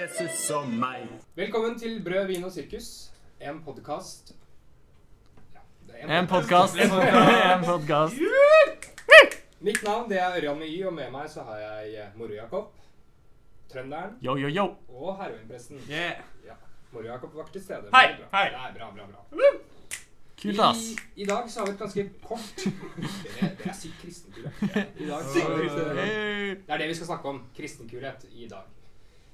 Jesus og meg. Velkommen til Brød, vin og sirkus. En podkast ja, det er En podkast. En podkast. Mitt navn det er Ørjan med Y, og med meg så har jeg eh, Moro-Jakob, Trønderen Yo, yo, yo. og heroinpresten. Yeah. Ja, Moro-Jakob var ikke til stede. Hei, det hei. Det er bra, bra, bra. Kult, ass. I, I dag så har vi et ganske kort Det, det er sykt kristenkulhet. I dag så Det er det vi skal snakke om. Kristenkulhet i dag.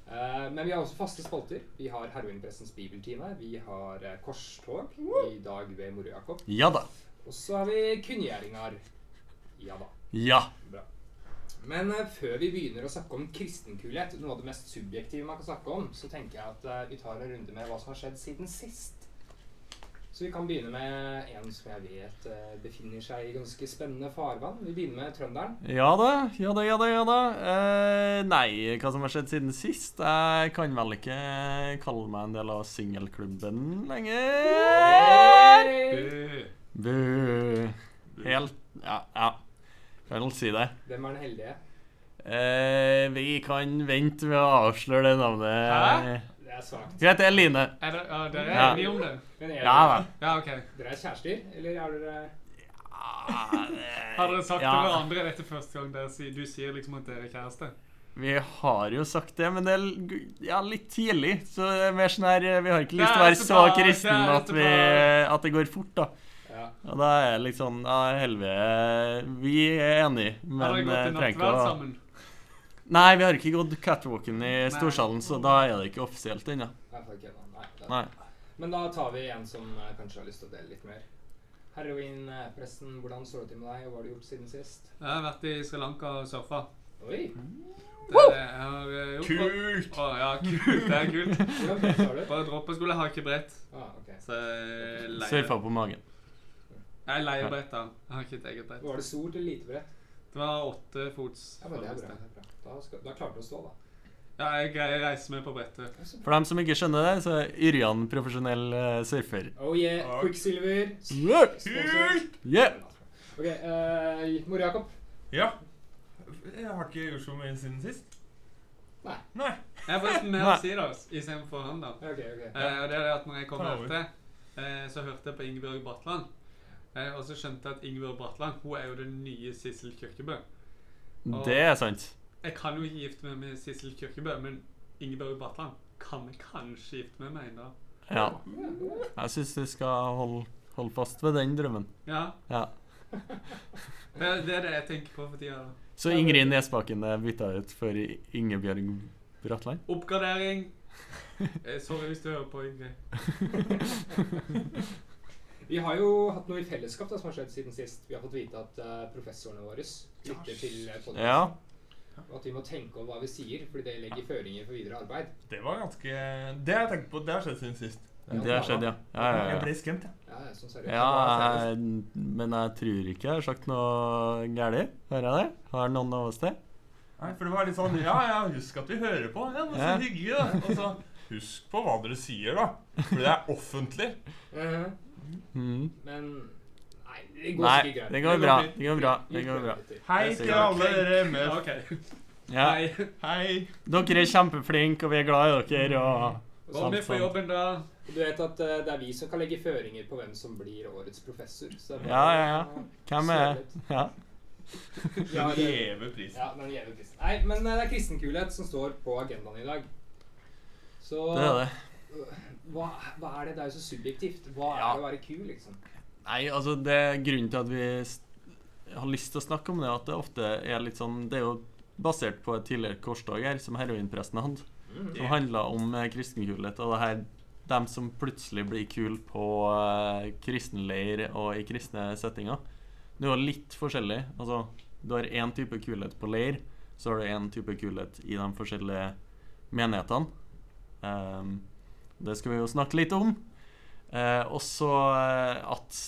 Eh, men vi har også faste spalter. Vi har Heroinpressens bibeltime. Vi har eh, korstog i dag ved Moro-Jakob. Ja da. Og så har vi kunngjøringer. Ja da. Ja. Bra. Men eh, før vi begynner å snakke om kristenkulhet, noe av det mest subjektive man kan snakke om, så tenker jeg at vi tar en runde med hva som har skjedd siden sist. Så vi kan begynne med en som jeg vet eh, befinner seg i ganske spennende farvann. Vi begynner med trønderen. Ja da, ja da, ja da. ja da. Eh, nei, hva som har skjedd siden sist? Jeg kan vel ikke kalle meg en del av singelklubben lenger. Bu. Helt Ja, ja. Kan vel si det. Hvem er den heldige? Eh, vi kan vente med å avsløre det navnet. Hæ? Det er svakt. Hun heter Line. Er det, ja, dere er Ja. enige om det? Men er Ja da. Ja, OK. Dere er kjærester, eller er dere Har dere sagt Ja. til hverandre dette første gang dere sier, du sier liksom at dere er kjæreste? Vi har jo sagt det, men det er ja, litt tidlig. Så det er mer sånn her Vi har ikke lyst til å være så kristen at, vi, at det går fort, da. Ja. Og da er det litt sånn Ja, helvete Vi er enige, Har men dere gått eh, i trenger ikke nattverd å sammen? Nei, vi har ikke gått catwalken i. Storsalen, så da er det ikke offisielt ennå. Nei. Men da tar vi en som eh, kanskje har lyst til å dele litt mer. Heroinpressen, hvordan står det til med deg, og hva har du gjort siden sist? Jeg har vært i Sri Lanka og surfa. Oi, Det er har eh. Kult! Å, ja, kult. Det er kult. hvordan brett skole? Bare droppeskole har ikke brett, Ah, ok. så jeg leier, Surfa på magen. jeg leier brett da. Jeg har ikke et eget brett. Var det stort eller lite brett? Det var åtte fots. Ja, men det er bra. det er bra. Da, skal, da klarte du å stå, da. Ja, jeg greier å reise meg på brettet. For dem som ikke skjønner det, så er Yrjan profesjonell eh, surfer. Oh yeah. Quicksilver. Yeah! Sponsor. Yeah! Ok, uh, Mor Jakob. Ja. Jeg har ikke gjort så mye siden sist. Nei. Nei. Jeg har forresten mer å si da, istedenfor han da. Ok, ok. Eh, og det er det at når jeg kom hit, eh, så hørte jeg på Ingebjørg Bratland. Eh, har også skjønt at Ingebjørg Bratland hun er jo den nye Sissel Kyrkjebø. Det er sant. Jeg kan jo ikke gifte meg med Sissel Kyrkjebø, men Ingebjørg Bratland kan jeg kanskje gifte meg med en dag. Ja. Ja, ja. Jeg syns du skal holde, holde fast ved den drømmen. Ja, Ja. det, det er det jeg tenker på for tida. Så Ingrid Nesbakken er bytta ut for Ingebjørg Bratland? Oppgradering. Eh, sorry hvis du hører på, Ingrid. Vi har jo hatt noe i fellesskap da, som har skjedd siden sist. Vi har fått vite at uh, professorene våre lytter til podkasten. podcasten. Ja. Og at vi må tenke over hva vi sier, fordi det legger føringer for videre arbeid. Det var ganske Det har jeg tenkt på. Det har skjedd siden sist. Det har skjedd, ja. Ja, ja, Jeg ble skremt, jeg. Ja, ja, sånn seriøst. ja men jeg tror ikke jeg har sagt noe galt. Hører jeg det? Har noen av oss det? Nei, for det var litt sånn Ja, ja, husk at vi hører på. Ja, men så Ja. hyggelig, da. Og så Husk på hva dere sier, da. For det er offentlig. Mm. Men Nei, det går Nei, ikke greit. det går bra. Det går bra. Det går bra. Hei til alle dere med. Ja. Hei. Hei. Dere er kjempeflinke, og vi er glad i dere. Og Hva med på sant. jobben, da? Du vet at uh, det er vi som kan legge føringer på hvem som blir årets professor. Så det Ja, ja, ja. Hvem er. Ja. Ja, det, Gjeve prisen. ja, den gjeve prisen. Nei, men eh, det er kristenkulhet som står på agendaen i dag. Så Det er det. Hva, hva er det? Det er jo så subjektivt. Hva er Ja. det å være kul, liksom? Nei, altså det Grunnen til at vi har lyst til å snakke om det, er at det ofte er litt sånn Det er jo basert på et tidligere korstog her, som heroinpresten hadde, Mm. som handla om eh, kristenkulhet. Og det her dem som plutselig blir kule på eh, kristenleir og i kristne settinger. Det er litt forskjellig. Altså, du har én type kulhet på leir, så har du én type kulhet i de forskjellige menighetene. Ehm, det skal vi jo snakke litt om. Eh, og så eh, at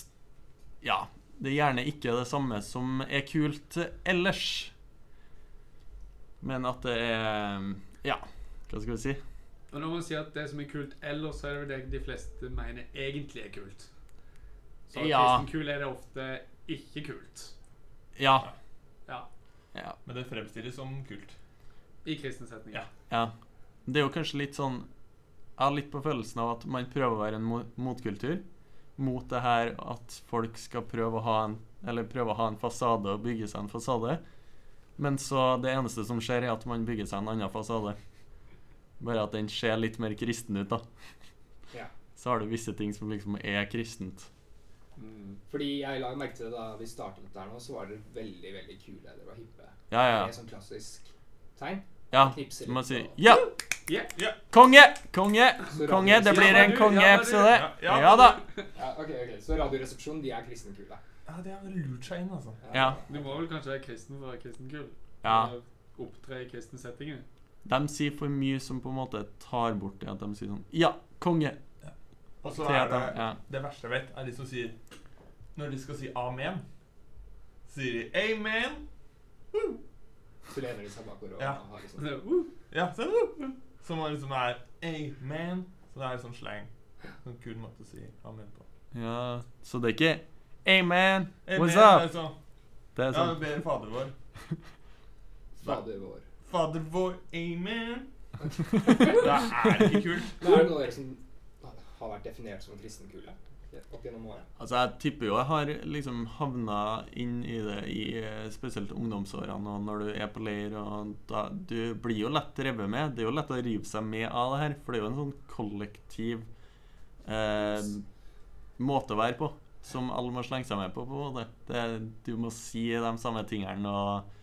ja, det gjerne ikke er det samme som er kult ellers. Men at det er Ja, hva skal vi si? Og når man sier at det som er kult ellers, så er det jo det de fleste mener egentlig er kult. Så Ja. kristenkul er det ofte ikke kult. Ja. Ja. Ja. Men det fremstilles som kult. I kristne setninger. Ja. ja. Det er jo kanskje litt sånn Jeg har litt på følelsen av at man prøver å være en motkultur. Mot det her at folk skal prøve å ha en Eller prøve å ha en fasade og bygge seg en fasade. Men så det eneste som skjer, er at man bygger seg en annen fasade. Bare at den ser litt mer kristen ut, da. Ja. Så har du visse ting som liksom er kristent. Mm. Fordi jeg la merke til det da vi startet der nå, så var dere veldig, veldig kule. Dere var hippe. Ja, ja. Det er sånn klassisk tegn. Ja, man sier Ja! Ja, ja. Konge! Konge! Konge! Det blir en ja, kongeepisode. Ja, ja, Ja da. Ja, ok, ok. Så Radioresepsjonen, de er kristenkule. Ja, de har lurt seg inn, altså. Ja. Du må vel kanskje være kristen for å være kristenkul? Ja. Opptre i kristne settinger? De sier for mye som på en måte tar bort det at de sier sånn Ja, konge! Og så er det ja. Det verste jeg vet, er de som sier Når de skal si amen, sier de amen. Woo! Så lener de seg bakover og Ja. har liksom Så, uh, Ja, så, som liksom er amen. Så det er liksom slang. Sånn kul måte å si amen på. ja Så det er ikke Hey man, Amen, what's det er up? sånn, Det er ja, sånn vi ber Fader vår. Fader vår. Fader vår, amen. Det er ikke kult. Men er det noe dere som har vært definert som kristenkule opp gjennom året? Altså, jeg tipper jo jeg har liksom havna inn i det i eh, spesielt ungdomsårene og når du er på leir, og da Du blir jo lett revet med. Det er jo lett å rive seg med av det her, for det er jo en sånn kollektiv eh, måte å være på. Som alle må slenge seg med på. på måte. Det, du må si de samme tingene og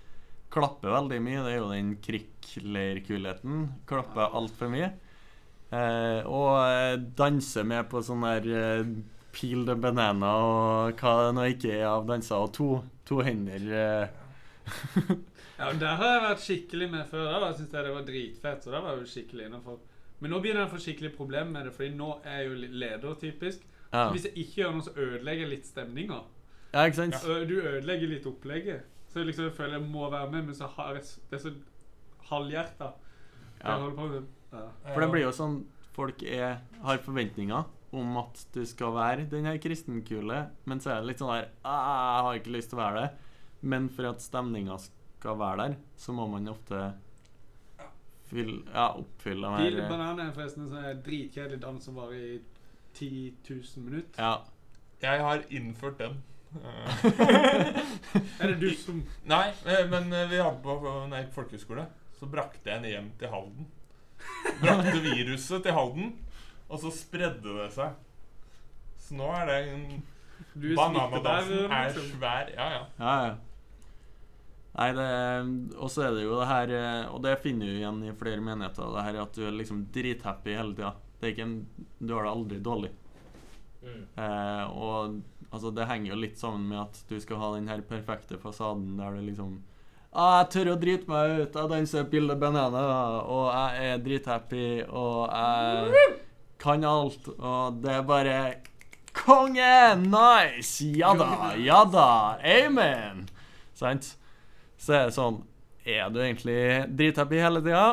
klappe veldig mye. Det er jo den krikkleirkulheten. Klappe altfor mye. Eh, og eh, danse med på sånn der eh, peel the banana og hva det nå ikke er av danser. Og to, to hender eh. Ja, men Der har jeg vært skikkelig med før. Da syntes jeg det var dritfett. Så da var jeg jo skikkelig innenfor. Men nå begynner jeg å få skikkelig problem med det, Fordi nå er jeg jo leder, typisk. ja. Så Hvis jeg ikke gjør noe, så ødelegger jeg litt stemninga. ja, ikke sant? Ja, Du ødelegger litt opplegget. Så jeg liksom føler jeg må være med, men så har jeg det er så halvhjerta. Ja. Jeg holder på med ja. For det blir jo sånn folk er, har forventninger om at du skal være den her kristenkule, men så er det litt sånn der «Ah, Jeg har ikke lyst til å være det. Men for at stemninga skal være der, så må man ofte fylle, ja, oppfylle de Pil her banan er forresten en sånn dritkjedelig dans som varer i 10 000 minutter. Ja. Jeg har innført den. Er det du som Nei, eh, men eh, vi hadde på når jeg gikk folkehøyskole, så brakte jeg den hjem til Halden. Brakte viruset til Halden, og så spredde det seg. Så nå er det en Bananadansen er liksom. svær. Ja, ja. Ja, ja. Nei, det Og så er det jo det her eh, Og det finner du igjen i flere menigheter, det her at du er liksom drithappy hele tida. Det er ikke en Du har det aldri dårlig. Mm. Eh, og altså, det henger jo litt sammen med at du skal ha den her perfekte fasaden der du liksom ah, 'Jeg tør å drite meg ut, jeg danser Pille Banana, og jeg er drithappy, og jeg kan alt', og det er bare Konge! Nice! Ja da, ja da. Amen! Sant? Så er det sånn Er du egentlig drithappy hele tida?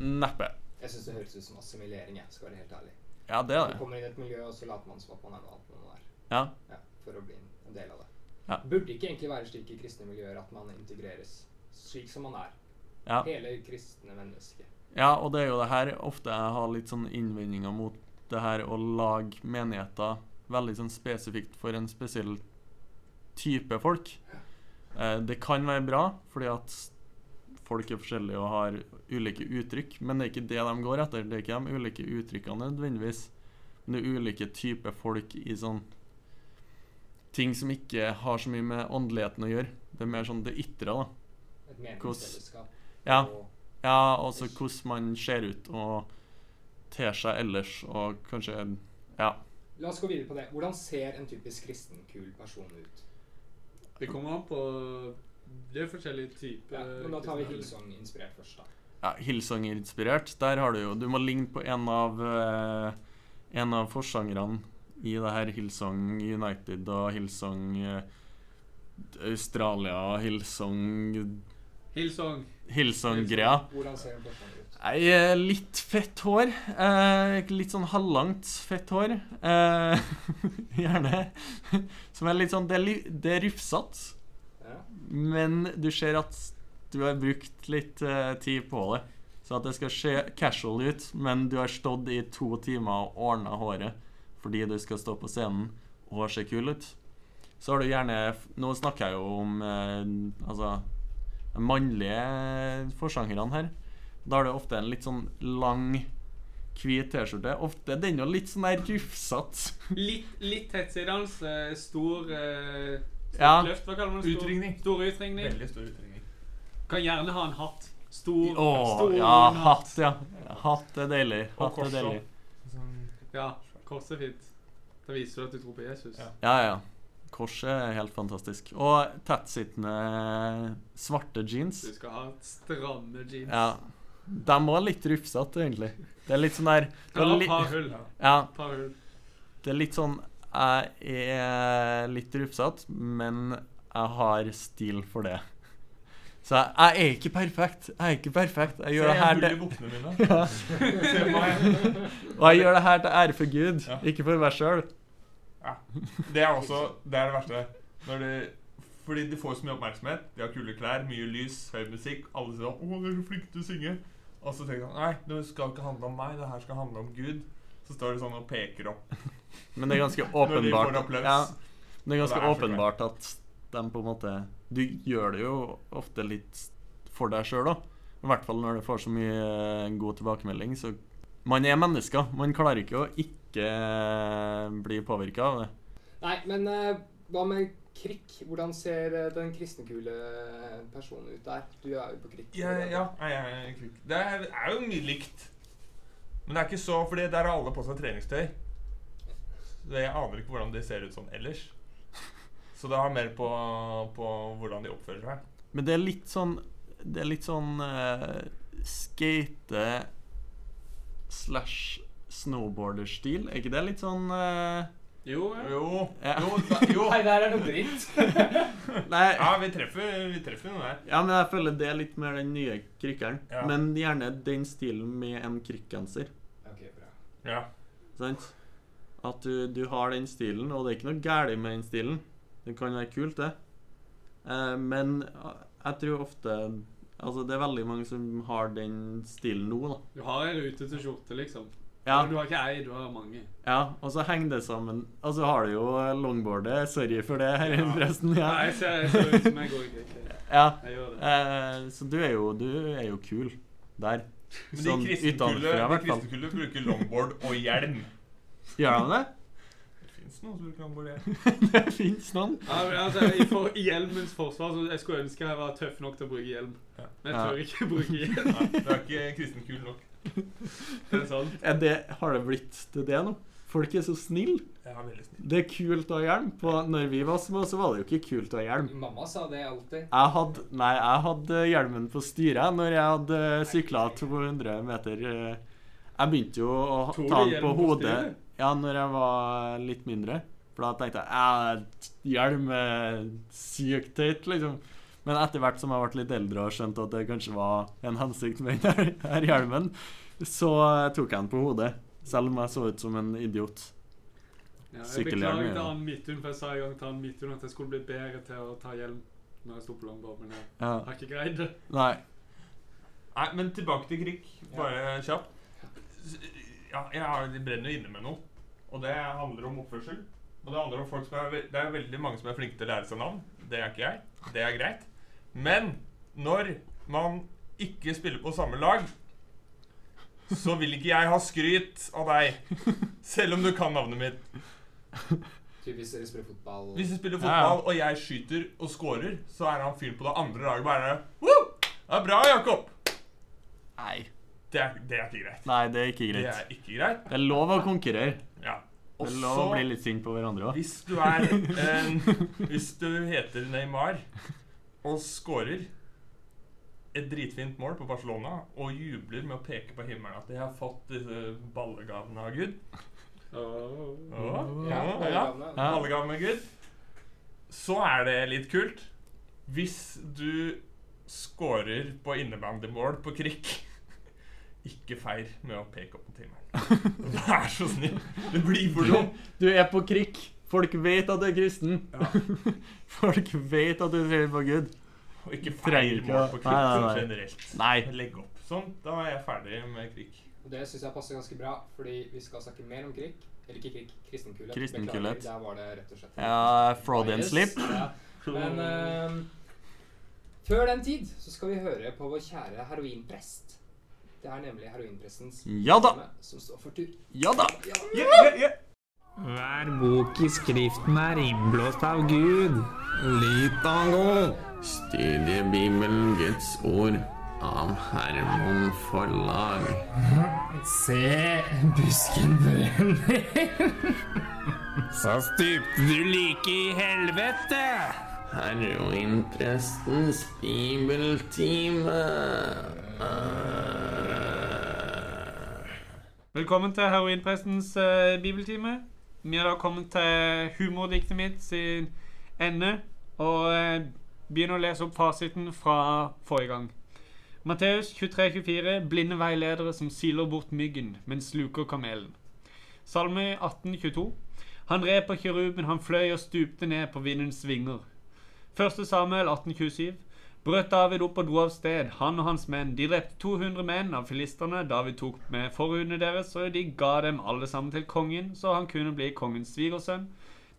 Neppe. Jeg syns det høres ut som assimilering, jeg skal være helt ærlig. Ja, det er det. Du kommer inn i et miljø, og så later man som at man er noe annet enn man er. Ja. Ja, for å bli en del av det. Ja. Burde ikke egentlig være slik i kristne miljøer at man integreres slik som man er. Ja. Hele kristne mennesket. Ja, og det er jo det her ofte jeg har litt sånn innvendinger mot det her å lage menigheter veldig sånn spesifikt for en spesiell type folk. Eh, det kan være bra, fordi at folk er forskjellige og har ulike uttrykk, men det er ikke det de går etter. Det er ikke de ulike uttrykkene nødvendigvis, men det er ulike typer folk i sånn ting som ikke har så mye med åndeligheten å gjøre. Det er mer sånn det ytre, da. Et meningsfellesskap. Ja. Og Ja, også hvordan man ser ut og ter seg ellers, og kanskje Ja. La oss gå videre på det. Hvordan ser en typisk kristenkul person ut? Det kommer an på Det er forskjellige typer Ja, men da tar vi Hillsong-inspirert først, da. ja, Hillsong-inspirert. Der har du jo Du må ligne på en av eh, En av forsangerne i det her Hillsong United og Hillsong eh, Australia, Hillsong Hillsong. Hillsong-greia. Hvordan ser den ut? Nei, eh, litt fett hår. Eh, litt sånn halvlangt fett hår. Eh, gjerne. Som er litt sånn Det er, det er rufsete, Ja. men du ser at du har brukt litt eh, tid på det. Så at det skal se casual ut, men du har stått i to timer og ordna håret fordi du skal stå på scenen og se kul ut. Så har du gjerne Nå snakker jeg jo om altså mannlige forsangerne her. Da har du ofte en litt sånn lang, hvit T-skjorte. Ofte den jo litt sånn der rufsete. Litt, litt tettsidans. eh, Stor eh, Ja. løft, hva kaller man det? Stor- Utringning. Stor utringning. Veldig stor utringning. Kan gjerne ha en hatt. Stor, Å, stor ja, hatt. ja. Hatt er deilig. Og Hatt er kors deilig. Sånn, Ja, korset er fint. Da viser du at du tror på Jesus. Ja. Ja, ja. Korset er helt fantastisk. Og tettsittende svarte jeans. Du skal ha stramme jeans. Ja. De var litt rufsete, egentlig. Det er litt sånn der er et par hull. Ja, Par hull. det er litt sånn Jeg er litt rufsete, men jeg har stil for det. Så jeg, jeg er ikke perfekt. Jeg er ikke perfekt. Jeg gjør det her til, ja. Og jeg gjør det her til ære for Gud, Ja. ikke for meg sjøl. Det er også det, er det verste. Når det, fordi de får så mye oppmerksomhet. De har kule klær, mye lys, høy musikk. Alle sier 'Å, du er så flink til å synge'. Og så tenker han nei, det skal ikke handle om meg, det her skal handle om Gud. Så står de sånn og peker opp. Men det er ganske de åpenbart får ja, det er ganske det er åpenbart at de på en måte Du gjør det jo ofte litt for deg sjøl òg. I hvert fall når du får så mye god tilbakemelding. Så man er mennesker. Man klarer ikke å ikke eh, bli påvirka av det. Nei, men eh, hva med krikk? Hvordan ser eh, den kristenkule personen ut der? Du er jo på krikk. Ja, ja, jeg er krikk. Det er, er jo mye likt. Men det er ikke så Fordi der har alle på seg treningstøy. Så jeg aner ikke hvordan de ser ut sånn ellers. Så det har mer på, på hvordan de oppfører seg. Men det er litt sånn Det er litt sånn uh, skate slash snowboarder-stil. Er ikke det litt sånn uh... Jo, ja. Jo, Ja. jo, da, jo. Nei, der er noe dritt. Nei, Ja, vi treffer, vi treffer noe der. Ja, men jeg føler det er litt mer den nye krykkeren. Ja. Men gjerne den stilen med en krykkgenser. ok, bra. Ja. Sant? At du, du har den stilen, og det er ikke noe galt med den stilen. Det kan være kult, det. Eh, men eh, jeg tror ofte Altså, det er veldig mange som har den stilen nå, da. Du har ei rutete skjorte, liksom. Ja, Du har ikke ei, du har mange. ja, og så henger det sammen. Og så har du jo longboardet. Sorry for det, her Ja. forresten. Ja. Nei, jeg ser, jeg ser ut som jeg går i ja. Jeg gjør det. Eh, så du er, jo, du er jo kul der. Men de Sånn kristenkulle, utenfra, i de hvert fall. bruker longboard og hjelm. Gjør de det? Det fins noen som bruker longboard hjelm. det fins noen. Ja, men altså, i, for, hjelmens forsvar så jeg skulle ønske jeg var tøff nok til å bruke hjelm. Men jeg tør ikke bruke hjelm. Nei, du er ikke kristenkul nok. Er sant? Er det, har det blitt til det nå? Folk er så snille. Snill. Det er kult å ha hjelm. På, når vi var små, så var det jo ikke kult å ha hjelm. Mamma sa det alltid. Jeg hadde, nei, jeg hadde hjelmen på styret når jeg hadde sykla 200 meter. eh. Jeg begynte jo å Tog ta den på på hodet på Ja, når jeg var litt mindre. For da tenkte jeg hjelm er sykt teit, liksom. Men etter hvert som jeg ble litt eldre og skjønte at det kanskje var en hensikt med den her, her hjelmen, så tok jeg den på hodet. Selv om jeg så ut som en idiot. Ja, jeg beklager til han Midtun, for jeg sa en gang til han Midtun at jeg skulle bli bedre til å ta hjelm når jeg sto på longboard, men jeg Ja. har ikke greid det. Nei. Nei, men tilbake til krig. Bare kjapt. Ja, jeg brenner jo inne med noe. Og det handler om oppførsel. Og det handler om folk som er, ve- Det er veldig mange som er flinke til å lære seg navn. Det er ikke jeg. Det er greit. Men når man ikke spiller på samme lag, så vil ikke jeg ha skryt av deg. Selv om du kan navnet mitt. Hvis dere spiller fotball. Hvis dere spiller Ja, ja. fotball, og jeg skyter og scorer, så er han fyren på det andre laget bare Woo! Det er bra, Jakob! Nei. Det er, det er ikke greit. Nei, det er ikke greit. Det er ikke greit. Det er lov å konkurrere. Ja. Det er lov å bli litt sint på hverandre òg. hvis du er en Hvis du heter Neymar og scorer, et dritfint mål på Barcelona og jubler med å peke på himmelen at de har fått disse ballegavene av Gud. Oh. Å, Ja, ja. gavene. Ja. Ballegave med Gud. Så er det litt kult hvis du scorer på innebandymål på krikk. Ikke feir med å peke opp mot himmelen. Vær så snill. Det blir for dumt. Du er på krikk. Folk vet at du er kristen. Ja. Folk vet at du tror på Gud. Og ikke Trenger mål på Nei, nei, sånn nei. generelt. Nei. Legg opp. Sånn, da er jeg ferdig med krig. Det syns jeg passer ganske bra, fordi vi skal snakke mer om krig. Eller ikke krig, kristenkulhet. Kristenkulhet. Beklager, Der var det rett og slett Ja, fraud and slip. Ja. Men uh, før den tid så skal vi høre på vår kjære heroinprest. Det er nemlig heroinprestens Ja da. som står for tur. Ja da. Ja. Hver bok i Skriften er innblåst av Gud. Litago. Studiebibelen Guds ord av Hermon Forlag. Se, busken brenner. Så stupte du like i helvete. Heroinprestens bibeltime. Velkommen til Heroinprestens uh, bibeltime. Vi har da kommet til humordiktet mitt sin ende, og eh, begynner å lese opp fasiten fra forrige gang. Matteus 23-24, blinde veiledere som siler bort myggen, men sluker kamelen. Salme 18-22, han red på kiruben, han fløy og stupte ned på vindens vinger. Første Samuel 1827, brøt David opp og dro av sted, han og hans menn. De drepte 200 menn av filisterne. David tok med forhudene deres, og de ga dem alle sammen til kongen, så han kunne bli kongens svigersønn.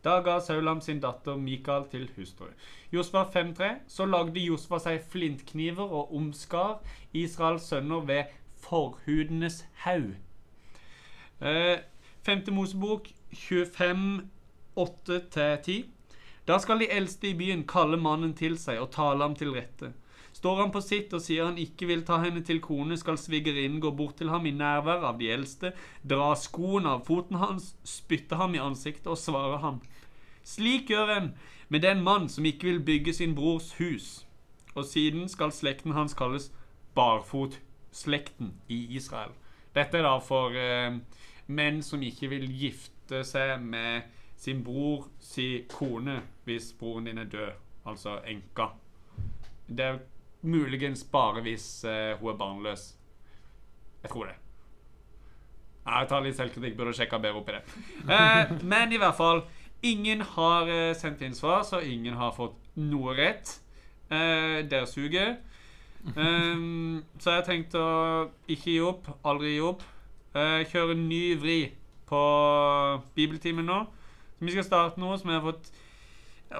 Da ga Saulam sin datter Mikael til hustru. Josfa 5.3. Så lagde Josfa seg flintkniver og omskar Israels sønner ved forhudenes haug. Eh, femte Mosebok 25, 8-10. Da skal de eldste i byen kalle mannen til seg og tale ham til rette. Står han på sitt og sier han ikke vil ta henne til kone, skal svigerinnen gå bort til ham i nærvær av de eldste, dra skoen av foten hans, spytte ham i ansiktet og svare ham. Slik gjør en med den mann som ikke vil bygge sin brors hus. Og siden skal slekten hans kalles barfotslekten i Israel. Dette er da for eh, menn som ikke vil gifte seg med sin bror si kone hvis broren din er død, altså enka. Det er muligens bare hvis eh, hun er barnløs. Jeg tror det. Jeg tar litt selvkritikk, burde sjekka bedre opp i det. Eh, men i hvert fall, ingen har eh, sendt inn svar, så ingen har fått noe rett. Eh, dere suger. Um, så jeg har tenkt å ikke gi opp, aldri gi opp. Eh, kjøre ny vri på bibeltimen nå. Vi skal starte noe som jeg har fått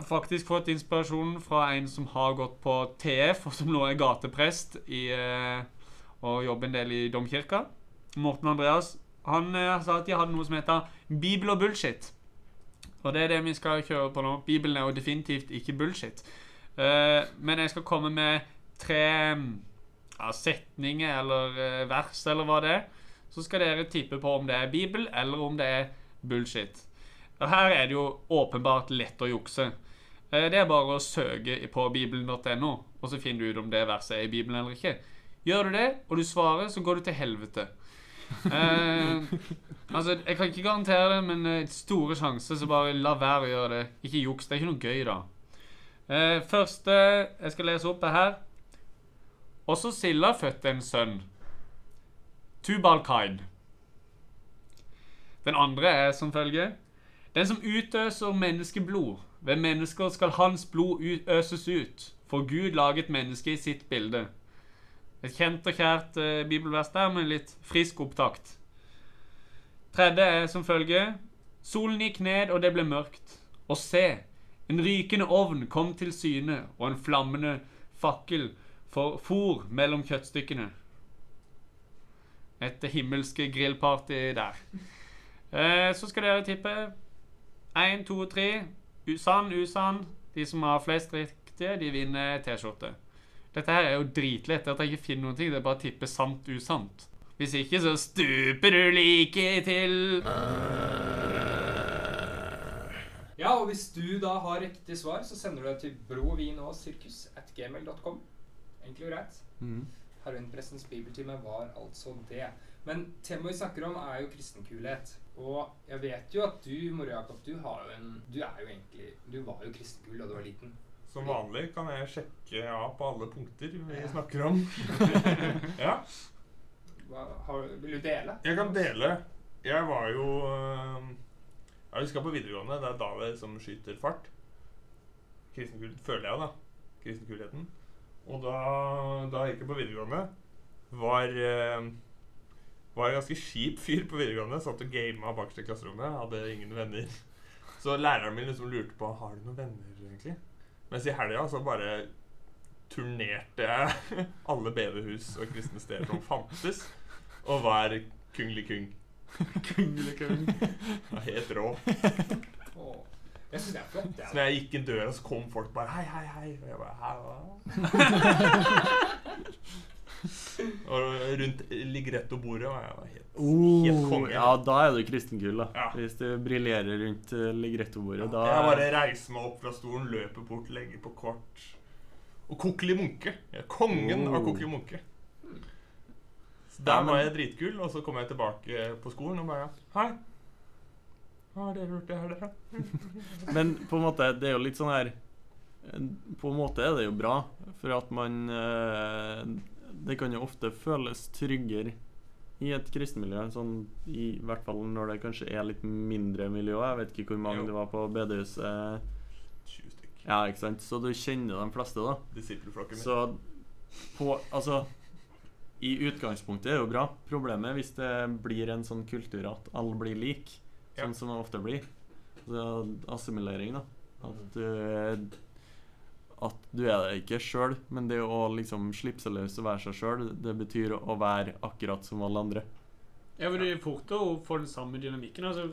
faktisk fått inspirasjon fra en som har gått på TF, og som nå er gateprest i, eh, og jobber en del i domkirka. Morten Andreas. Han eh, sa at de hadde noe som heter Bibel og bullshit. Og det er det vi skal kjøre på nå. Bibelen er jo definitivt ikke bullshit. Eh, men jeg skal komme med tre ja, setninger eller vers eller hva det er. Så skal dere tippe på om det er Bibel eller om det er bullshit. Her er det jo åpenbart lett å jukse. Eh, Det er bare å søke på bibelen.no, og så finner du ut om det verset er i Bibelen eller ikke. Gjør du det, og du svarer, så går du til helvete. Eh, altså, Jeg kan ikke garantere det, men eh, store sjanser, så bare la være å gjøre det. Ikke juks. Det er ikke noe gøy, da. Eh, første jeg skal lese opp, er her. Også Silla fødte en sønn. Tubal-Kain. Den andre er som følger. Den som utøser menneskeblod, ved mennesker skal hans blod øses ut, for Gud laget mennesket i sitt bilde. Et kjent og kjært eh, bibelvers der, med litt frisk opptakt. Tredje er som følger. Solen gikk ned, og det ble mørkt. Og se, en rykende ovn kom til syne, og en flammende fakkel for for mellom kjøttstykkene. Et himmelske grillparty der. Eh, så skal dere tippe én, to, tre. Usann, usann. De som har flest riktige, de vinner T-skjorte. Dette her er jo dritlett. At jeg ikke finner noen ting. Det er bare å tippe sant, usant. Hvis ikke, så stuper du like til Ja, og hvis du da har riktig svar, så sender du det til brovinogsirkus at gmail.com. enkelt og greit. Mm. Heroinprestens bibeltime var altså det. Men temaet vi snakker om, er jo kristenkulhet. Og jeg vet jo at du, Moro Jakob, du har jo en Du er jo egentlig Du var jo kristenkul da du var liten. Som vanlig kan jeg sjekke av på alle punkter vi snakker om. ja, Hva, har, vil du dele? jeg kan dele. Jeg var jo Jeg husker på videregående. Det er da det som skyter fart. Kristenkul føler jeg, da. Kristenkulheten. Og da, da jeg gikk jeg på videregående, var øh, var en ganske kjip fyr på videregående. Satt og gama bakerst i klasserommet. Hadde ingen venner. Så læreren min liksom lurte på Har du noen venner, egentlig. Mens i helga så bare turnerte jeg alle bedehus og kristne steder som fantes, og var kungelig kung. Kungelig kung. Helt rå. Jeg syns det er flott. Så når jeg gikk inn døra, så kom folk bare Hei, hei, hei. Og jeg bare Hei, hva? og rundt ligretto-bordet var jeg helt, helt Oh, konge. ja, da er du kristenkul, da. Ja. Hvis du briljerer rundt ligretto-bordet. Da Jeg bare reiser meg opp fra stolen, løper bort, legger på kort. Og Kokkeli Munke. Er kongen Oh. av Kokkeli Munke. Så Ja, der men- var jeg dritkul, og så kom jeg tilbake på skolen og bare Hei. Hva har dere gjort det her, dere? Men på en måte, det er jo litt sånn her På en måte er det jo bra, for at man eh, Det kan jo ofte føles tryggere i et kristenmiljø, sånn i hvert fall når det kanskje er litt mindre miljø. Jeg vet ikke hvor mange Jo. det var på bedehuset. 20 stykk. Ja, ikke sant? Så du kjenner de fleste, da. Disippelflokken min. Så på Altså I utgangspunktet er det jo bra. Problemet er hvis det blir en sånn kultur at alle blir like, Ja. sånn som det ofte blir. Så assimilering, da. At du At du er det ikke sjøl, men det å liksom slippe seg løs og være seg sjøl, det betyr å være akkurat som alle andre. Ja, for Det er fort å få den samme dynamikken. altså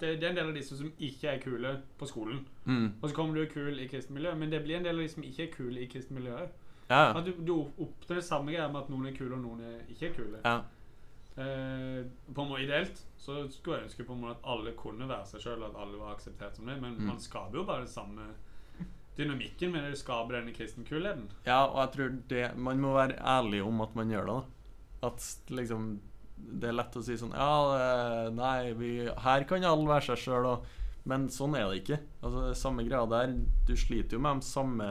Det det er en del av disse som ikke er kule på skolen. Mm. Og så kommer du kul i kristent miljø, men det blir en del av de som ikke er kule i kristent miljø òg. Ja, At du, du oppnår det samme greia med at noen er kule, og noen er ikke er kule. ja. Eh, på en måte Ideelt så skulle jeg ønske på en måte at alle kunne være seg sjøl, at alle var akseptert som det, men Mm. man skaper jo bare det samme dynamikken med det du skaper denne kristenkulheten. Ja, og jeg tror det Man må være ærlig om at man gjør det. At liksom Det er lett å si sånn Ja, eh, nei, vi, her kan alle være seg sjøl, men sånn er det ikke. Altså, det er Samme greia der. Du sliter jo med de samme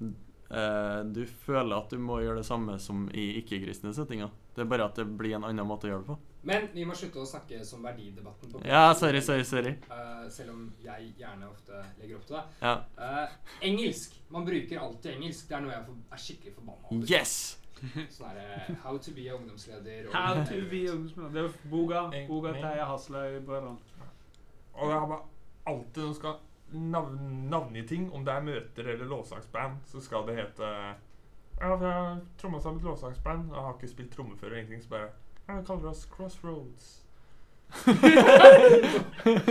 eh, Du føler at du må gjøre det samme som i ikke-kristne settinger. Det er bare at det blir en annen måte å gjøre det på. Men vi må slutte å snakke som verdidebatten. på Ja, sorry, sorry, sorry. Uh, selv om jeg gjerne ofte legger opp til det. Ja. Uh, engelsk. Man bruker alltid engelsk. Det er noe jeg for, er skikkelig forbanna over. Yes! Sånn herre How to be ungdomsleder. og- How to be ungdomsleder. Det er boga. Boga til Hasløy-brødrene. Og jeg har bare alltid når skal navn, navngi ting, om det er møter eller lovsangsband, så skal det hete Ja, vi har tromma sammen et lovsangsband, og jeg har ikke spilt tromme før og ingenting, så bare Ja, vi kaller oss Crossroads.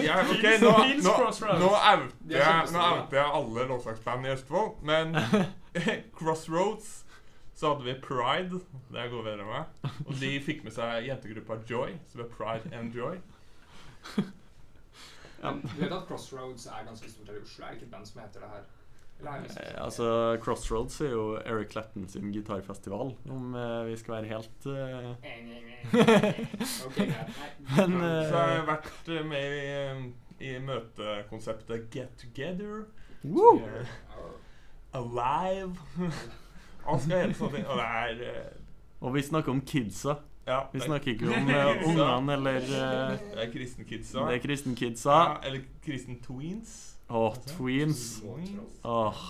ja, ok, nå, nå, nå outer jeg, nå outer jeg alle låtsaksband i Østfold, men Crossroads så hadde vi Pride, det er gode venner av meg, og de fikk med seg jentegruppa Joy, som er Pride and Joy. Du vet at Crossroads er ganske stort her i Oslo? Er det ikke et band som heter det her? Eh, altså, Crossroads er jo Eric Clapton sin gitarfestival, om eh, vi skal være helt uh... Greit. Nei. Så har jeg vært eh, med i, i møtekonseptet Get Together. woo! Alive. Alt skal hete sånne ting. Og det er uh... Og vi snakker om kidsa. Ja, Vi er- snakker ikke om ungene eller Det er kristenkidsa. Det er kristen kidsa. Ja, eller kristen tweens. Åh, tweens. Åh.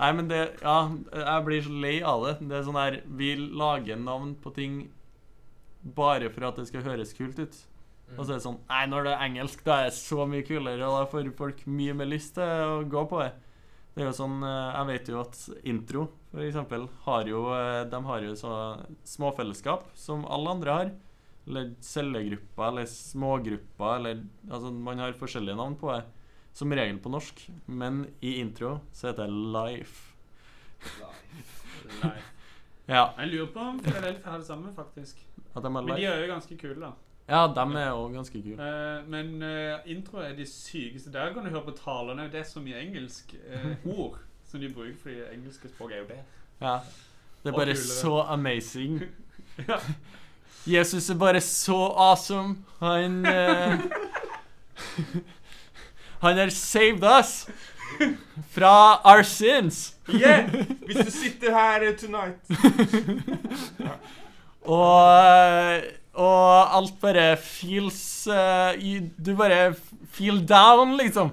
Nei, men det Ja, jeg blir så lei av det. Det er sånn her Vi lager navn på ting bare for at det skal høres kult ut. Og så er det sånn Nei, når det er engelsk, da er det så mye kulere, og da får folk mye mer lyst til å gå på det. Det er jo sånn eh, Jeg vet jo at intro, for eksempel, har jo eh, De har jo så småfellesskap som alle andre har. Eller cellegrupper, eller smågrupper, eller Altså, man har forskjellige navn på det. Som regel på norsk. Men i intro så heter det Life. LIFE Ja. Jeg lurer på om Philadelphia har det samme, faktisk. At de er Men de er jo ganske kule, da. Ja, dem er jo ganske kule. Uh, men uh, intro er de sykeste. Der kan du høre på talerne. Det er så mye engelsk uh, ord som de bruker, fordi engelske språk er jo det. Ja. Det er bare så amazing. Jesus er bare så awesome. Han Han har saved us fra our sins. Yeah! Hvis du sitter her eh, tonight Og, og alt bare feels uh, Du bare feel down, liksom.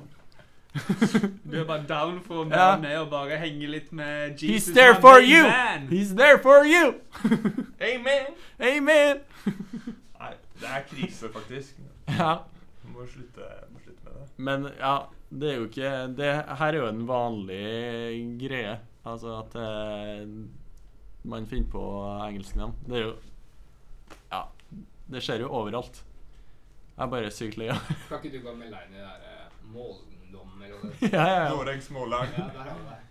Du er bare down for å være med og bare henge litt med He's there for you! man. He's there for you! Amen! Amen! Nei, det er krise, faktisk. Ja. Du må slutte, må slutte med det. Men ja, det er jo ikke Det her er jo en vanlig greie. Altså at eh, man finner på engelske navn. Det er jo Ja. Det skjer jo overalt. Jeg er bare sykt lei av Kan ikke du gå med deg inn i det der eh, måldom eller noe ja, ja, ja. Noregs mållag. Ja,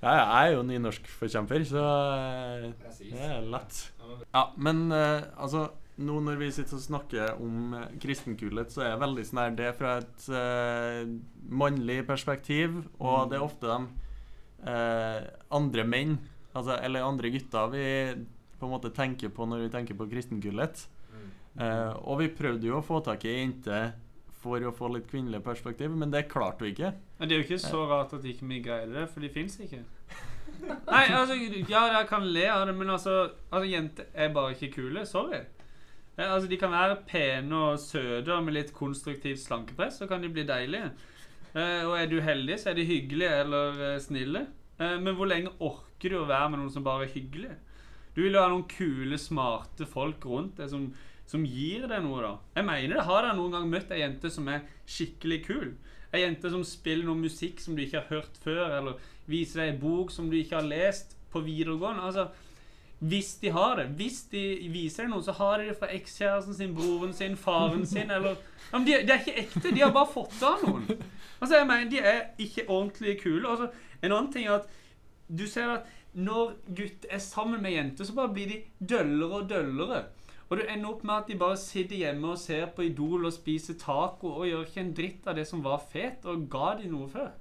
ja, jeg er jo nynorskforkjemper, så eh, Presis. det er lett. Ja, men- Ja, men eh, altså Nå når vi sitter og snakker om uh, kristenkullet, så er jeg veldig sånn her Det fra et uh, mannlig perspektiv, og det er ofte de uh, andre menn, altså, eller andre gutter, vi på en måte tenker på når vi tenker på kristenkullet. Mm. Eh, og vi prøvde jo å få tak i ei jente for å få litt kvinnelig perspektiv, men det klarte vi ikke. Men det er jo ikke så rart at ikke vi greide det, for de fins ikke. Nei, altså, ja, jeg kan le av det, men altså, altså Jenter er bare ikke kule. Sorry. Eh, altså, De kan være pene og søte og med litt konstruktivt slankepress, så kan de bli deilige. Eh, og er du heldig, så er de hyggelige eller eh, snille. Men hvor lenge orker du å være med noen som bare er hyggelige? Du vil jo ha noen kule, smarte folk rundt deg som, som gir deg noe, da. Jeg mener det. Har dere noen gang møtt ei jente som er skikkelig kul? Ei jente som spiller noe musikk som du ikke har hørt før, eller viser deg en bok som du ikke har lest på videregående? Altså, hvis de har det, hvis de viser det noe, så har de det fra ekskjæresten sin, broren sin, faren sin, eller ja, de, de er ikke ekte, de har bare fått av noen. Altså, jeg mener, De er ikke ordentlig kule. Altså, en annen ting er at du ser at når gutter er sammen med jenter, så bare blir de døllere og døllere. Og du ender opp med at de bare sitter hjemme og ser på Idol og spiser taco og gjør ikke en dritt av det som var fet, og ga de noe før.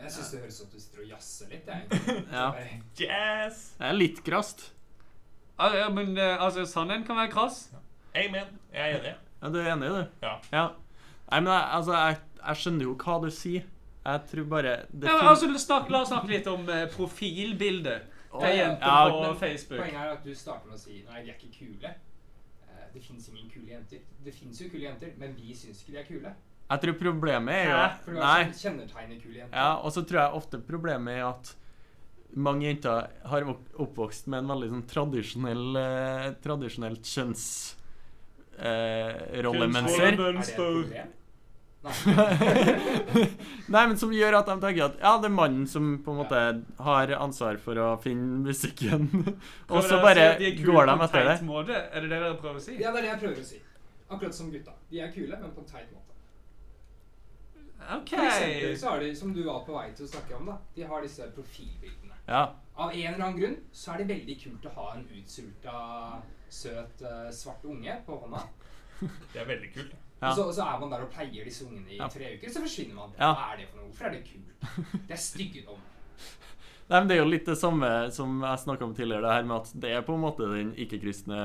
Jeg syns det høres ut som du sitter og jazzer litt. Jeg. Ja. Yes! Det er litt krast. Ja, ja, men eh, altså, sannheten kan være krass. Amen. Jeg er enig. Ja, du er enig, du? Ja. Nei, men jeg, altså, jeg, jeg skjønner jo hva du sier. Jeg tror bare det Ja, altså, snakk, la oss snakke litt om eh, profilbildet til ja, jenter ja, på men Facebook. Poenget er at du starter med å si Nei, de er ikke kule. Eh, Det fins ingen kule jenter. Det fins jo kule jenter, men vi syns ikke de er kule. Jeg tror problemet er jo Hæ? For du Nei. har sånn kjennetegnet. Ja, og så tror jeg ofte problemet er at mange jenter har oppvokst med en veldig sånn tradisjonell eh, Tradisjonelt kjønnsrollemønster. eh, rollemønster. Er det et problem? Nei. Nei, men som gjør at de tenker at ja, det er mannen som på en måte har ansvar for å finne musikken. og så bare si går de etter det. Måte? Er det det dere prøver å si? Ja, det er det jeg prøver å si. Akkurat som gutta. De er kule, men på en teit måte. OK. For eksempel så har de, som du var på vei til å snakke om, da. De har disse profilbildene. Ja. Av en eller annen grunn så er det veldig kult å ha en utsulta, søt, eh, svart unge på hånda. Det er veldig kult. Ja. Og, så, så er man der og pleier disse ungene i Ja. tre uker, så forsvinner man. Ja. Hva er det for noe? Hvorfor er det kult? Det er styggedom. Nei, men Det er jo litt det samme som jeg snakka om tidligere, det her med at det er på en måte den ikke-kristne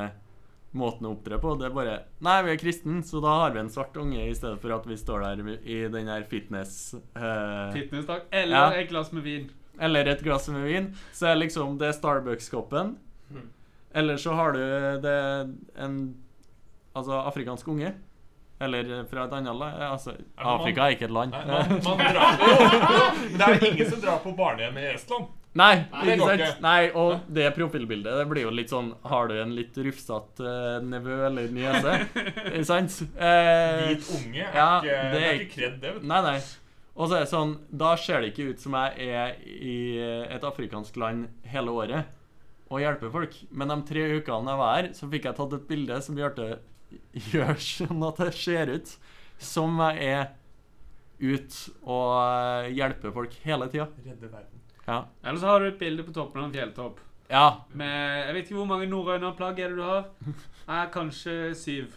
måten å opptre på. Det er bare Nei, vi er kristen, så da har vi en svart unge i stedet for at vi står der i den her fitness eh, takk. Eller Ja. et glass med vin. Eller et glass med vin. Så er liksom det Starbucks-koppen. Mhm. Eller så har du det en Altså afrikansk unge. Eller fra et annet land. Altså, Afrika er ikke et land. Nei, man, man drar Men det er ingen som drar på barnehjem i Estland. Nei, det ikke går sant? ikke. Nei, og det profilbildet det blir jo litt sånn Har du en litt rufsete uh, nevø eller niese? Ikke sant? Eh, Hvit unge er ja, ikke, det er ikke kredd, det. vet du. Nei, nei. Og så er det sånn Da ser det ikke ut som jeg er i et afrikansk land hele året og hjelper folk. Men de tre ukene jeg var her, så fikk jeg tatt et bilde som gjør, det, gjør sånn at det ser ut som jeg er ute og eh, hjelper folk hele tida. Redde verden. Ja. Eller så har du et bilde på toppen av en fjelltopp. ja. Med Jeg vet ikke hvor mange norrønerplagg er det du har? Nei, kanskje syv.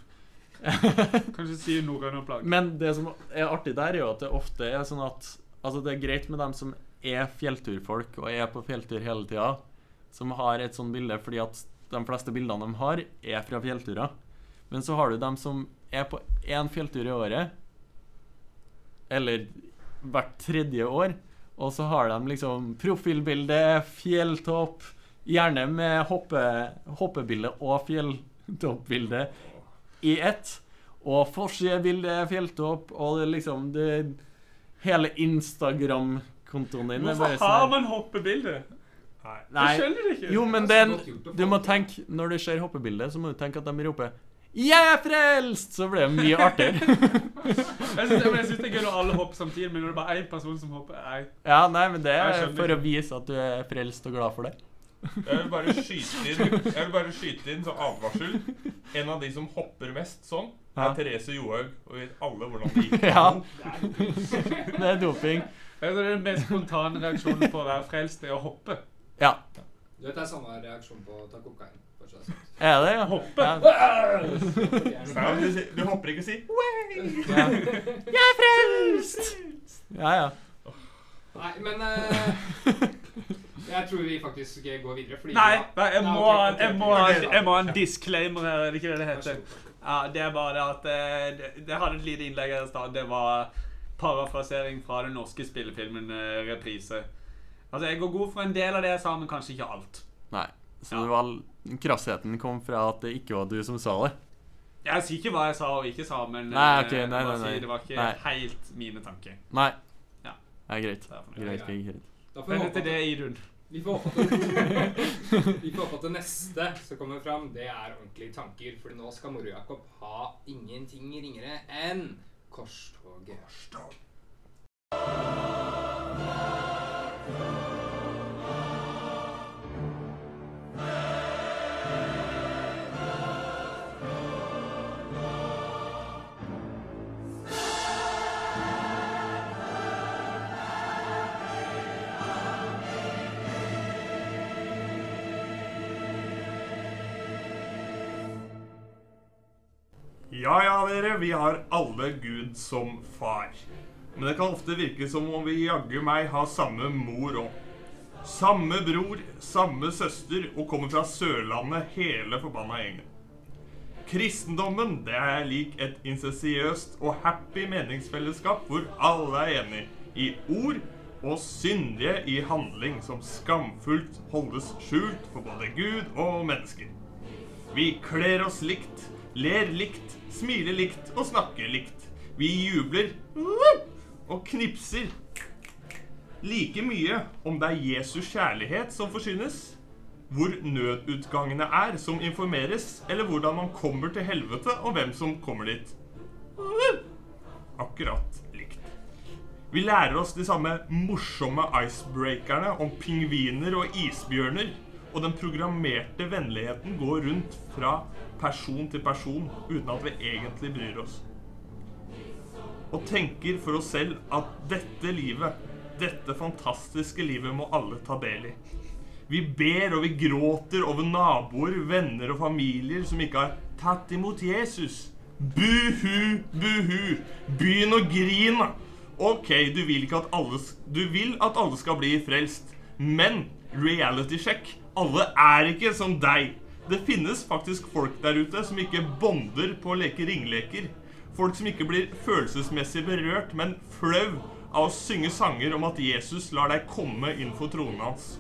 Kanskje syv norrønerplagg. Men det som er artig der, er jo at det ofte er sånn at Altså, det er greit med dem som er fjellturfolk og er på fjelltur hele tida, som har et sånt bilde fordi at de fleste bildene de har, er fra fjellturer. Men så har du dem som er på én fjelltur i året, eller hvert tredje år, og så har de liksom profilbilde, fjelltopp, gjerne med hoppe, hoppebilde og fjelltoppbilde i ett. Og forsidebilde, fjelltopp, og det liksom det, Hele Instagram-kontoen din Hvorfor har sånn man hoppebilde? Nei. Jeg skjønner det ikke. Jo, men den, du må tenke Når du ser hoppebildet, så må du tenke at de roper 'Jeg er frelst!' Så blir det mye artigere. Jeg synes det er gøy når alle hopper samtidig, men når det bare er én person som hopper nei. ja, nei, men det er for å vise at du er frelst og glad for det. Jeg vil bare skyte inn Jeg vil bare skyte inn som advarsel. En av de som hopper mest sånn, er Therese Johaug. Og vi vet alle hvordan det gikk. Ja. Det er doping. Jeg tror det er den mest spontane reaksjonen på å være frelst, det er å hoppe. Ja. Du vet det er samme reaksjon på å er. Det, ja? Hoppe? Ja. Nei, du, sier- du hopper ikke og sier ja. Jeg er frelst! Ja, ja. Nei, men eh, Jeg tror vi faktisk går videre, fordi Nei, nei jeg, må, ha- ok, jeg, må, ha- jeg må ha en disclaimer her, er det ikke det det heter? Ja, det er bare det at eh, det, det hadde et lite innlegg her i stad. Det var parafrasering fra den norske spillefilmen eh, Reprise. Altså, jeg går god for en del av det jeg sa, men kanskje ikke alt. Nei. Så Ja. det var, krassheten kom fra at det ikke var du som sa det. Jeg sier ikke hva jeg sa og ikke sa, men Nei, okay, nei, nei, nei. det var ikke Nei. helt mine tanker. Nei. Ja. Det er greit. Det er. Greit, greit, greit. Da får vi håpe det, Idun. Vi får håpe at det, vi får håpe at det neste som kommer fram, det er ordentlige tanker. For nå skal Moro Jakob ha ingenting ringere enn Korstoget. Ja dere. Vi har alle Gud som far. Men det kan ofte virke som om vi jaggu meg har samme mor òg. Samme bror, samme søster og kommer fra Sørlandet hele forbanna gjengen. Kristendommen det er lik et incesiøst og happy meningsfellesskap hvor alle er enige i ord og syndige i handling som skamfullt holdes skjult for både Gud og mennesker. Vi kler oss likt, ler likt, smiler likt og snakker likt. Vi jubler og knipser like mye om det er Jesus kjærlighet som forsynes, hvor nødutgangene er som informeres, eller hvordan man kommer til helvete og hvem som kommer dit. Akkurat likt. Vi lærer oss de samme morsomme icebreakerne om pingviner og isbjørner, og den programmerte vennligheten går rundt fra person til person uten at vi egentlig bryr oss. Og tenker for oss selv at dette livet, dette fantastiske livet, må alle ta del i. Vi ber og vi gråter over naboer, venner og familier som ikke har tatt imot Jesus. Buhu, buhu. Begynn å grine. Ok, du vil alle Du vil at alle skal bli frelst. Men reality check. Alle er ikke som deg. Det finnes faktisk folk der ute som ikke bonder på å leke ringleker. Folk som ikke blir følelsesmessig berørt, men flau av å synge sanger om at Jesus lar deg komme inn for tronen hans.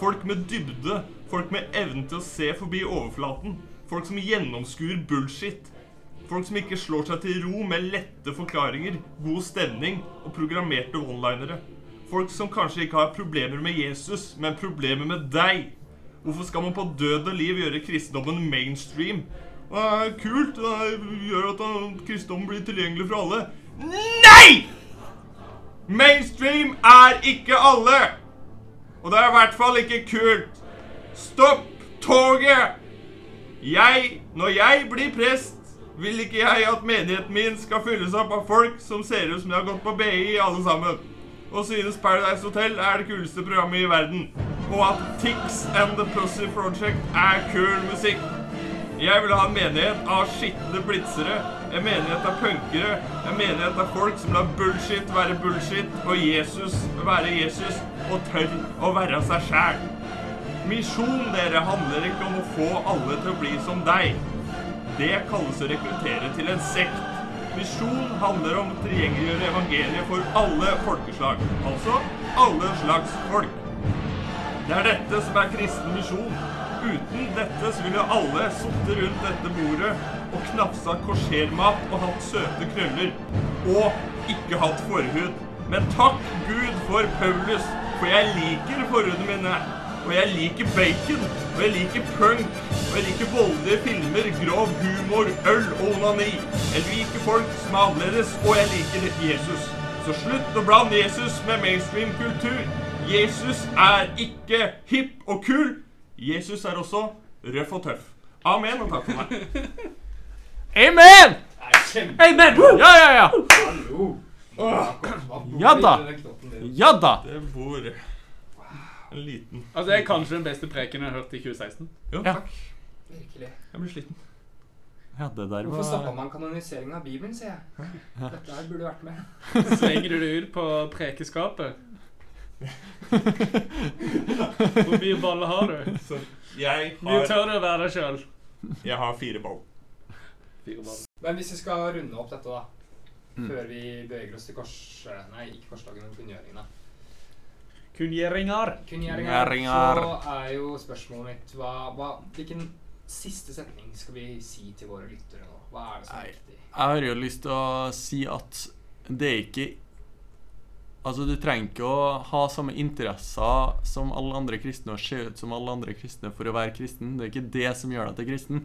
Folk med dybde, folk med evnen til å se forbi overflaten. Folk som gjennomskuer bullshit. Folk som ikke slår seg til ro med lette forklaringer, god stemning og programmerte one-linere. Folk som kanskje ikke har problemer med Jesus, men problemer med deg. Hvorfor skal man på død og liv gjøre kristendommen mainstream? Det er kult. Det gjør at uh, kristendommen blir tilgjengelig for alle. Nei! Mainstream er ikke alle! Og det er i hvert fall ikke kult. Stopp toget! Jeg, når jeg blir prest, vil ikke jeg at menigheten min skal fylles opp av folk som ser ut som de har gått på BI alle sammen. Og synes Paradise Hotel er det kuleste programmet i verden. Og at Tix and The Pussy Project er kul musikk. Jeg vil ha en menighet av skitne blitzere. En menighet av punkere. En menighet av folk som lar bullshit være bullshit, og Jesus være Jesus, og tør å være seg sjæl. Misjon, dere, handler ikke om å få alle til å bli som deg. Det kalles å rekruttere til en sekt. Misjon handler om å tilgjengeliggjøre evangeliet for alle folkeslag. Altså alle slags folk. Det er dette som er kristen misjon. Uten dette så ville alle sittet rundt dette bordet og knapsa korsermat og hatt søte krøller. Og ikke hatt forhud. Men takk Gud for Paulus, for jeg liker forhudene mine. Og jeg liker bacon, og jeg liker punk, og jeg liker voldelige filmer, grov humor, øl og onani. Jeg liker folk som er annerledes, og jeg liker Jesus. Så slutt å blande Jesus med mainstream kultur. Jesus er ikke hipp og kul. Jesus er også røff og tøff. Amen og takk for meg. Amen! Amen! Ja, ja, ja! Hallo! Ja da. Ja da! Det bor en liten Altså, Det er kanskje den beste preken jeg har hørt i 2016. Jo, Ja. takk. Virkelig. Jeg blir sliten. Ja, det der Hvorfor stoppa man kanoniseringen av Bibelen, sier jeg. Dette her burde vært med. Slenger du det ut på prekeskapet? Hvor mye baller har du? Så jeg har, tør å være deg sjøl. jeg har fire ball. Fire ball. Men hvis vi skal runde opp dette, da. Mm. Før vi beveger oss til kors... Nei, ikke korsdagen, men kunngjøringene. Kunngjøringer. Kunngjøringer. Så er jo spørsmålet mitt hva, hva, Hvilken siste setning skal vi si til våre lyttere nå? Hva er det som er viktig? Jeg har jo lyst til å si at det er ikke Altså, du trenger ikke å ha samme interesser som alle andre kristne og se ut som alle andre kristne for å være kristen. Det er ikke det som gjør deg til kristen,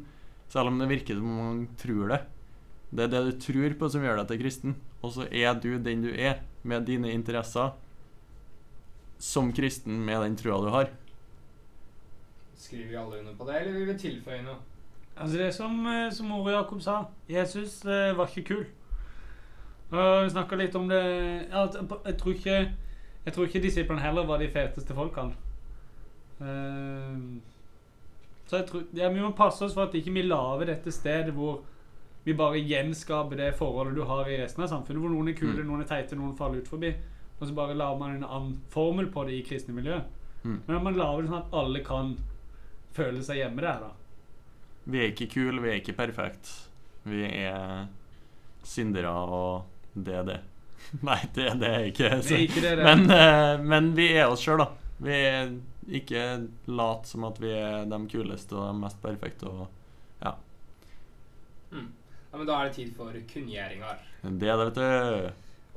selv om det virker som man tror det. Det er det du tror på som gjør deg til kristen, og så er du den du er, med dine interesser, som kristen med den trua du har. Skriver vi alle under på det, eller vil vi tilføye noe? Altså Det er som, eh, som Ore Jakob sa. Jesus eh, var ikke kul. Og Vi snakka litt om det ja, Jeg tror ikke Jeg tror ikke disiplene heller var de feteste folkene. Eh, så jeg tror ja, Vi må passe oss for at ikke vi lager dette stedet hvor vi bare gjenskaper det forholdet du har i resten av samfunnet, hvor noen er kule, Mm. noen er teite, noen faller ut forbi. Og så bare lager man en annen formel på det i kristne miljø. Mm. Men man lager det sånn at alle kan føle seg hjemme der, da. Vi er ikke kule, vi er ikke perfekte. Vi er syndere, og det er det. Nei, det, det er ikke Det er ikke det, det. Men, uh, men vi er oss sjøl, da. Vi er ikke lat som at vi er de kuleste og de mest perfekte. Og ja. Mm. Ja, men Da er det tid for kunngjøringer. Det er det, vet du.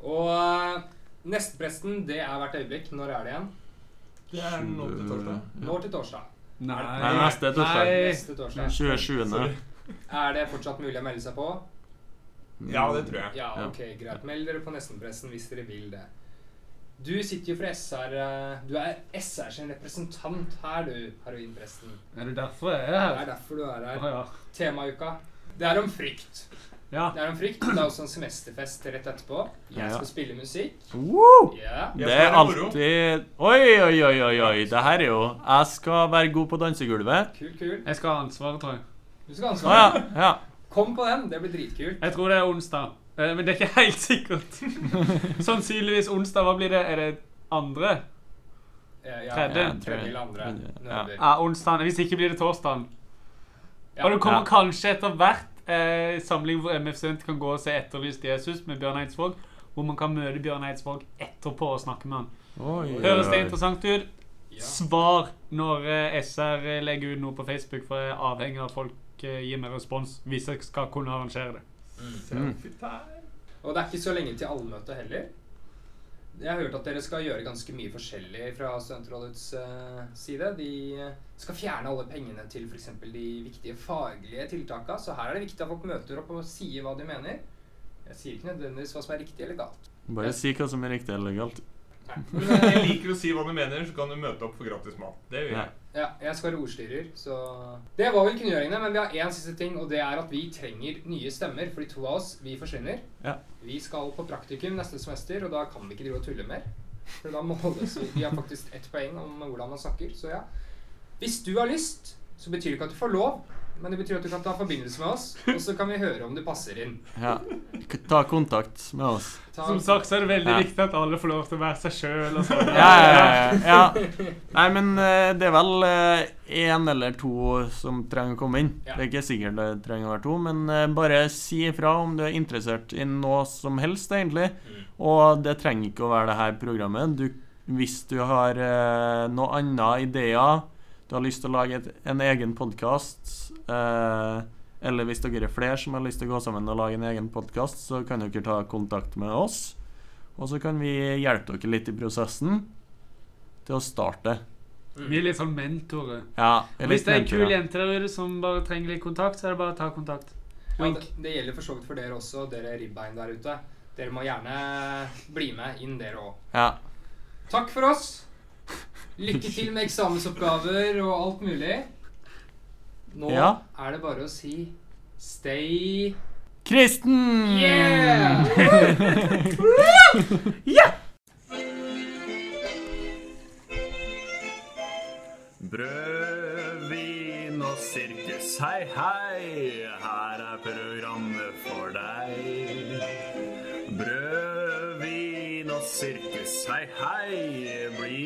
Og uh, nestepresten, det er hvert øyeblikk. Når er det igjen? Det er nå til torsdag. Nå til torsdag. Nei, Nei, neste torsdag. Nei. Neste torsdag. 27. Sorry. Er det fortsatt mulig å melde seg på? Ja, det tror jeg. Ja, ok, greit. Meld dere på Nestenpressen hvis dere vil det. Du sitter jo for SR eh, Du er SR sin representant her, du, heroinpresten. Er det derfor jeg er her? Det er derfor du er her. her. ja. Temauka. Det er om frykt. ja. Det er om frykt. Det er også en semesterfest rett etterpå. Jeg skal spille musikk. Woo! Yeah. Det er alltid Oi, oi, oi, oi, oi. Det her er jo Jeg skal være god på dansegulvet. Kul, kul. Jeg skal ha ansvaret, tror jeg. Du skal ha ansvaret? Ah, ja. ja. Kom på den. Det blir dritkult. Jeg tror det er onsdag. Eh, Men det er ikke helt sikkert. Sannsynligvis onsdag. Hva blir det? Er det andre? Ja, ja, Tredje. ja, Tredje eller andre. Ja. Ja, onsdag. Hvis ikke blir det torsdag. Ja. Og det kommer Ja. kanskje etter hvert eh, samling hvor MF Student kan gå og se Etterlyst Jesus med Bjørn Eidsvåg. Hvor man kan møte Bjørn Eidsvåg etterpå og snakke med han. Oi, Høres det interessant ut? Ja. Svar når eh, SR legger ut noe på Facebook, for jeg er avhengig av folk eh, gir mer respons hvis jeg skal kunne arrangere det. Mm. Og det er ikke så lenge til allmøtet heller. Jeg har hørt at dere skal gjøre ganske mye forskjellig fra Studentrådets uh, side. De eh, skal fjerne alle pengene til f.eks. de viktige faglige tiltakene. Så her er det viktig at folk møter opp og sier hva de mener. Jeg sier ikke nødvendigvis hva som er riktig eller galt. Bare si hva som er riktig eller galt. Men, Jeg liker å si hva du mener, så kan du møte opp for gratis mat. Det gjør jeg. Ja, jeg skal være ordstyrer, så Det var vel kunngjøringene, men vi har én siste ting, og det er at vi trenger nye stemmer. For de to av oss, vi forsvinner. Ja. Vi skal på praktikum neste semester, og da kan vi ikke drive og tulle mer. For da måles vi. Vi har faktisk ett poeng om hvordan man snakker, så ja. Hvis du har lyst, så betyr det ikke at du får lov, men det betyr at du kan ta forbindelse med oss, og så kan vi høre om du passer inn. Ja. Ta kontakt med oss. Ta, Som sagt så er det veldig Ja. viktig at alle får lov til å være seg sjøl. Sånn. Ja, ja, ja, ja. Nei, men eh, det er vel én eller to som trenger å komme inn. Ja. Det er ikke sikkert det trenger å være to, men eh, bare si ifra om du er interessert i noe som helst, egentlig. Og det trenger ikke å være det her programmet. Du, hvis du har noen andre ideer, du har lyst til å lage et, en egen podkast, eller hvis dere er flere som har lyst til å gå sammen og lage en egen podkast, så kan dere ta kontakt med oss. Og så kan vi hjelpe dere litt i prosessen til å starte. Vi er litt sånn mentorer. Ja, vi Hvis det er en kul jente der ute som bare trenger litt kontakt, så er det bare å ta kontakt. ja, det, det gjelder for så vidt for dere også, dere ribbein der ute. Dere må gjerne bli med inn, dere òg. Ja. Takk for oss. Lykke til med eksamensoppgaver og alt mulig. Nå Ja. er det bare å si stay Kristen! Yeah! Brød, vin og sirkus, hei, hei. Her er programmet for deg. Brød, vin og sirkus, hei, hei. Bli